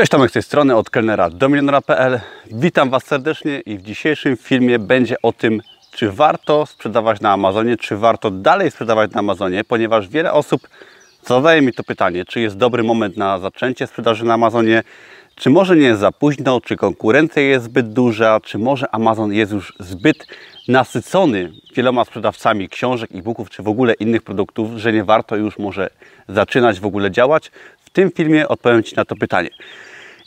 Cześć, Tomek z tej strony, od kelnera do milionera.pl. Witam Was serdecznie i w dzisiejszym filmie będzie o tym, czy warto sprzedawać na Amazonie, czy warto dalej sprzedawać na Amazonie, ponieważ wiele osób zadaje mi to pytanie, czy jest dobry moment na zaczęcie sprzedaży na Amazonie, czy może nie jest za późno, czy konkurencja jest zbyt duża, czy może Amazon jest już zbyt nasycony wieloma sprzedawcami książek, e-booków, czy w ogóle innych produktów, że nie warto już może zaczynać w ogóle działać. W tym filmie odpowiem Ci na to pytanie.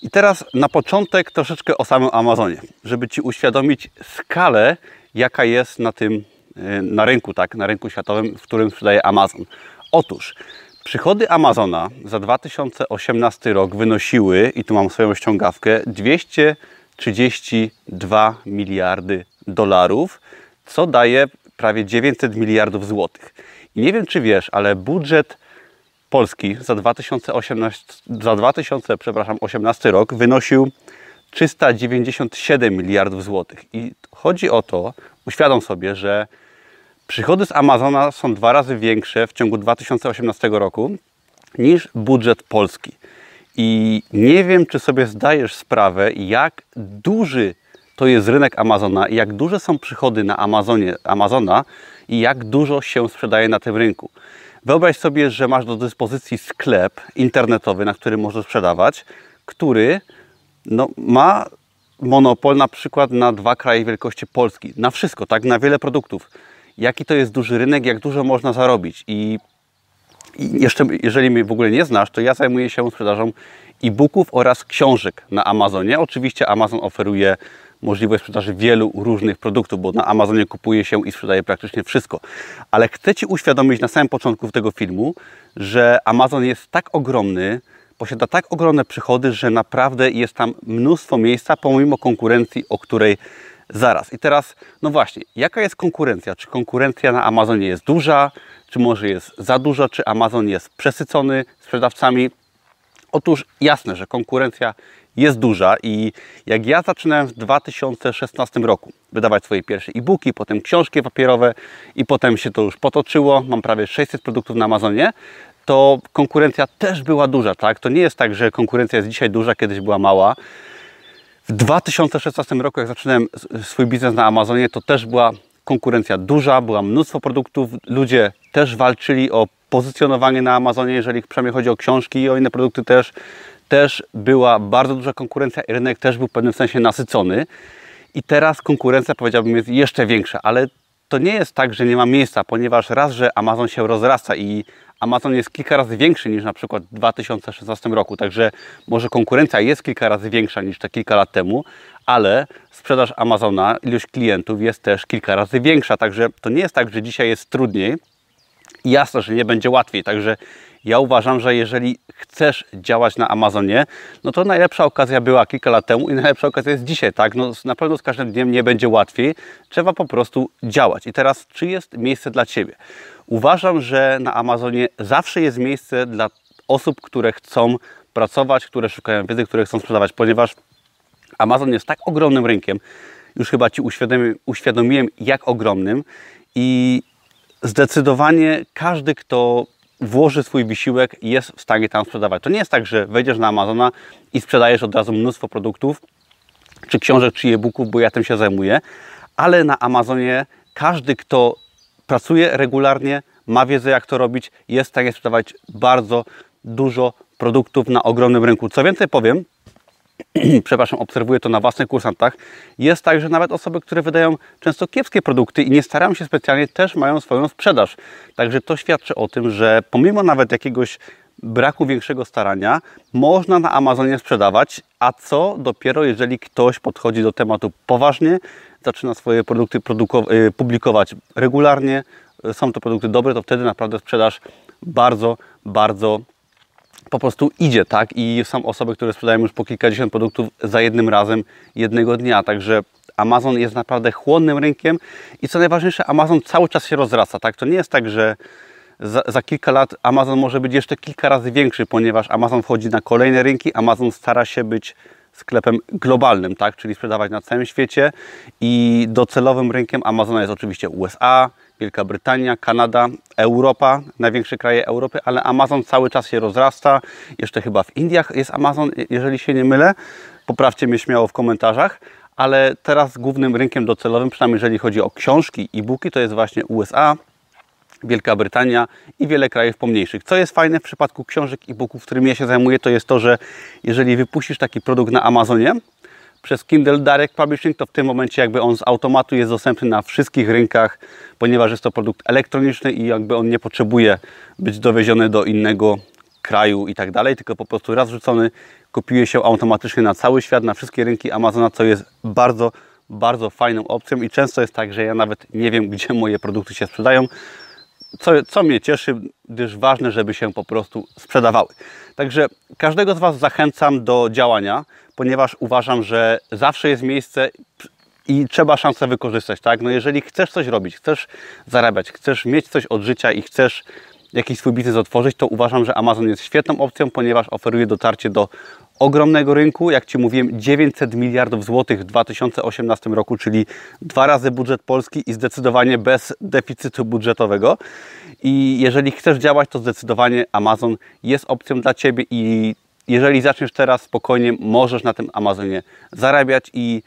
I teraz na początek troszeczkę o samym Amazonie, żeby Ci uświadomić skalę, jaka jest na tym, e, na rynku, tak, na rynku światowym, w którym sprzedaje Amazon. Otóż przychody Amazona za 2018 rok wynosiły, i tu mam swoją ściągawkę, 232 miliardy dolarów, co daje prawie 900 miliardów złotych. I nie wiem, czy wiesz, ale budżet Polski za 2018, za 2000, przepraszam, 18 rok wynosił 397 miliardów złotych. I chodzi o to, uświadom sobie, że przychody z Amazona są dwa razy większe w ciągu 2018 roku niż budżet Polski. I nie wiem, czy sobie zdajesz sprawę, jak duży to jest rynek Amazona i jak duże są przychody na Amazonie, Amazona i jak dużo się sprzedaje na tym rynku. Wyobraź sobie, że masz do dyspozycji sklep internetowy, na którym możesz sprzedawać, który no, ma monopol na przykład na dwa kraje wielkości Polski. Na wszystko, tak? Na wiele produktów. Jaki to jest duży rynek, jak dużo można zarobić. I, i jeszcze, jeżeli mnie w ogóle nie znasz, to ja zajmuję się sprzedażą e-booków oraz książek na Amazonie. Oczywiście Amazon oferuje możliwość sprzedaży wielu różnych produktów, bo na Amazonie kupuje się i sprzedaje praktycznie wszystko. Ale chcę Ci uświadomić na samym początku tego filmu, że Amazon jest tak ogromny, posiada tak ogromne przychody, że naprawdę jest tam mnóstwo miejsca, pomimo konkurencji, o której zaraz. I teraz, no właśnie, jaka jest konkurencja? Czy konkurencja na Amazonie jest duża, czy może jest za duża, czy Amazon jest przesycony sprzedawcami? Otóż jasne, że konkurencja jest duża i jak ja zaczynałem w 2016 roku wydawać swoje pierwsze e-booki, potem książki papierowe i potem się to już potoczyło, mam prawie 600 produktów na Amazonie, to konkurencja też była duża, tak? To nie jest tak, że konkurencja jest dzisiaj duża, kiedyś była mała. W 2016 roku, jak zaczynałem swój biznes na Amazonie, to też była konkurencja duża, była mnóstwo produktów, ludzie też walczyli o pozycjonowanie na Amazonie, jeżeli przynajmniej chodzi o książki i o inne produkty też też była bardzo duża konkurencja i rynek też był w pewnym sensie nasycony. I teraz konkurencja, powiedziałbym, jest jeszcze większa, ale to nie jest tak, że nie ma miejsca, ponieważ raz, że Amazon się rozrasta i Amazon jest kilka razy większy niż na przykład w 2016 roku, także może konkurencja jest kilka razy większa niż te kilka lat temu, ale sprzedaż Amazona, ilość klientów jest też kilka razy większa, także to nie jest tak, że dzisiaj jest trudniej, jasne, że nie będzie łatwiej. Także ja uważam, że jeżeli chcesz działać na Amazonie, no to najlepsza okazja była kilka lat temu i najlepsza okazja jest dzisiaj, tak? No, na pewno z każdym dniem nie będzie łatwiej, trzeba po prostu działać. I teraz, czy jest miejsce dla Ciebie? Uważam, że na Amazonie zawsze jest miejsce dla osób, które chcą pracować, które szukają wiedzy, które chcą sprzedawać, ponieważ Amazon jest tak ogromnym rynkiem, już chyba Ci uświadomiłem, uświadomiłem jak ogromnym i zdecydowanie każdy, kto włoży swój wysiłek, jest w stanie tam sprzedawać. To nie jest tak, że wejdziesz na Amazona i sprzedajesz od razu mnóstwo produktów, czy książek, czy e-booków, bo ja tym się zajmuję, ale na Amazonie każdy, kto pracuje regularnie, ma wiedzę, jak to robić, jest w stanie sprzedawać bardzo dużo produktów na ogromnym rynku. Co więcej powiem, przepraszam, obserwuję to na własnych kursantach, jest tak, że nawet osoby, które wydają często kiepskie produkty i nie starają się specjalnie, też mają swoją sprzedaż. Także to świadczy o tym, że pomimo nawet jakiegoś braku większego starania, można na Amazonie sprzedawać, a co dopiero jeżeli ktoś podchodzi do tematu poważnie, zaczyna swoje produkty y, publikować regularnie, są to produkty dobre, to wtedy naprawdę sprzedaż bardzo, bardzo po prostu idzie, tak? I są osoby, które sprzedają już po kilkadziesiąt produktów za jednym razem, jednego dnia. Także Amazon jest naprawdę chłonnym rynkiem i co najważniejsze, Amazon cały czas się rozrasta, tak? To nie jest tak, że za, za, kilka lat Amazon może być jeszcze kilka razy większy, ponieważ Amazon wchodzi na kolejne rynki, Amazon stara się być sklepem globalnym, tak? czyli sprzedawać na całym świecie i docelowym rynkiem Amazona jest oczywiście USA, Wielka Brytania, Kanada, Europa, największe kraje Europy, ale Amazon cały czas się rozrasta. Jeszcze chyba w Indiach jest Amazon, jeżeli się nie mylę. Poprawcie mnie śmiało w komentarzach. Ale teraz głównym rynkiem docelowym, przynajmniej jeżeli chodzi o książki, e-booki, to jest właśnie USA, Wielka Brytania i wiele krajów pomniejszych. Co jest fajne w przypadku książek i e-booków, którymi ja się zajmuję, to jest to, że jeżeli wypuścisz taki produkt na Amazonie przez Kindle Direct Publishing, to w tym momencie jakby on z automatu jest dostępny na wszystkich rynkach, ponieważ jest to produkt elektroniczny i jakby on nie potrzebuje być dowieziony do innego kraju i tak dalej, tylko po prostu raz wrzucony kopiuje się automatycznie na cały świat, na wszystkie rynki Amazona, co jest bardzo, bardzo fajną opcją i często jest tak, że ja nawet nie wiem, gdzie moje produkty się sprzedają, co, co mnie cieszy, gdyż ważne, żeby się po prostu sprzedawały. Także każdego z Was zachęcam do działania, ponieważ uważam, że zawsze jest miejsce i trzeba szansę wykorzystać, tak? No jeżeli chcesz coś robić, chcesz zarabiać, chcesz mieć coś od życia i chcesz jakiś swój biznes otworzyć, to uważam, że Amazon jest świetną opcją, ponieważ oferuje dotarcie do ogromnego rynku, jak Ci mówiłem, 900 miliardów złotych w 2018 roku, czyli dwa razy budżet polski i zdecydowanie bez deficytu budżetowego. I jeżeli chcesz działać, to zdecydowanie Amazon jest opcją dla Ciebie i jeżeli zaczniesz teraz spokojnie, możesz na tym Amazonie zarabiać i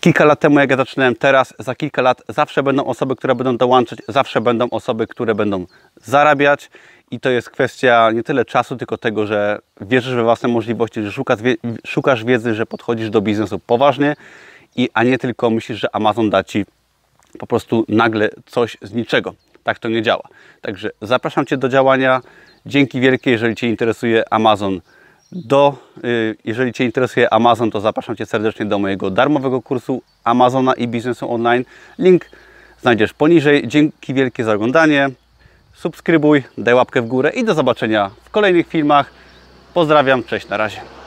kilka lat temu, jak ja zaczynałem teraz, za kilka lat zawsze będą osoby, które będą dołączać, zawsze będą osoby, które będą zarabiać i to jest kwestia nie tyle czasu, tylko tego, że wierzysz we własne możliwości, że szukasz, szukasz wiedzy, że podchodzisz do biznesu poważnie, i, a nie tylko myślisz, że Amazon da Ci po prostu nagle coś z niczego. Tak to nie działa. Także zapraszam Cię do działania. Dzięki wielkie, jeżeli Cię interesuje Amazon. Do, y, jeżeli Cię interesuje Amazon, to zapraszam Cię serdecznie do mojego darmowego kursu Amazona i biznesu online. Link znajdziesz poniżej. Dzięki wielkie za oglądanie subskrybuj, daj łapkę w górę i do zobaczenia w kolejnych filmach. Pozdrawiam, cześć, na razie.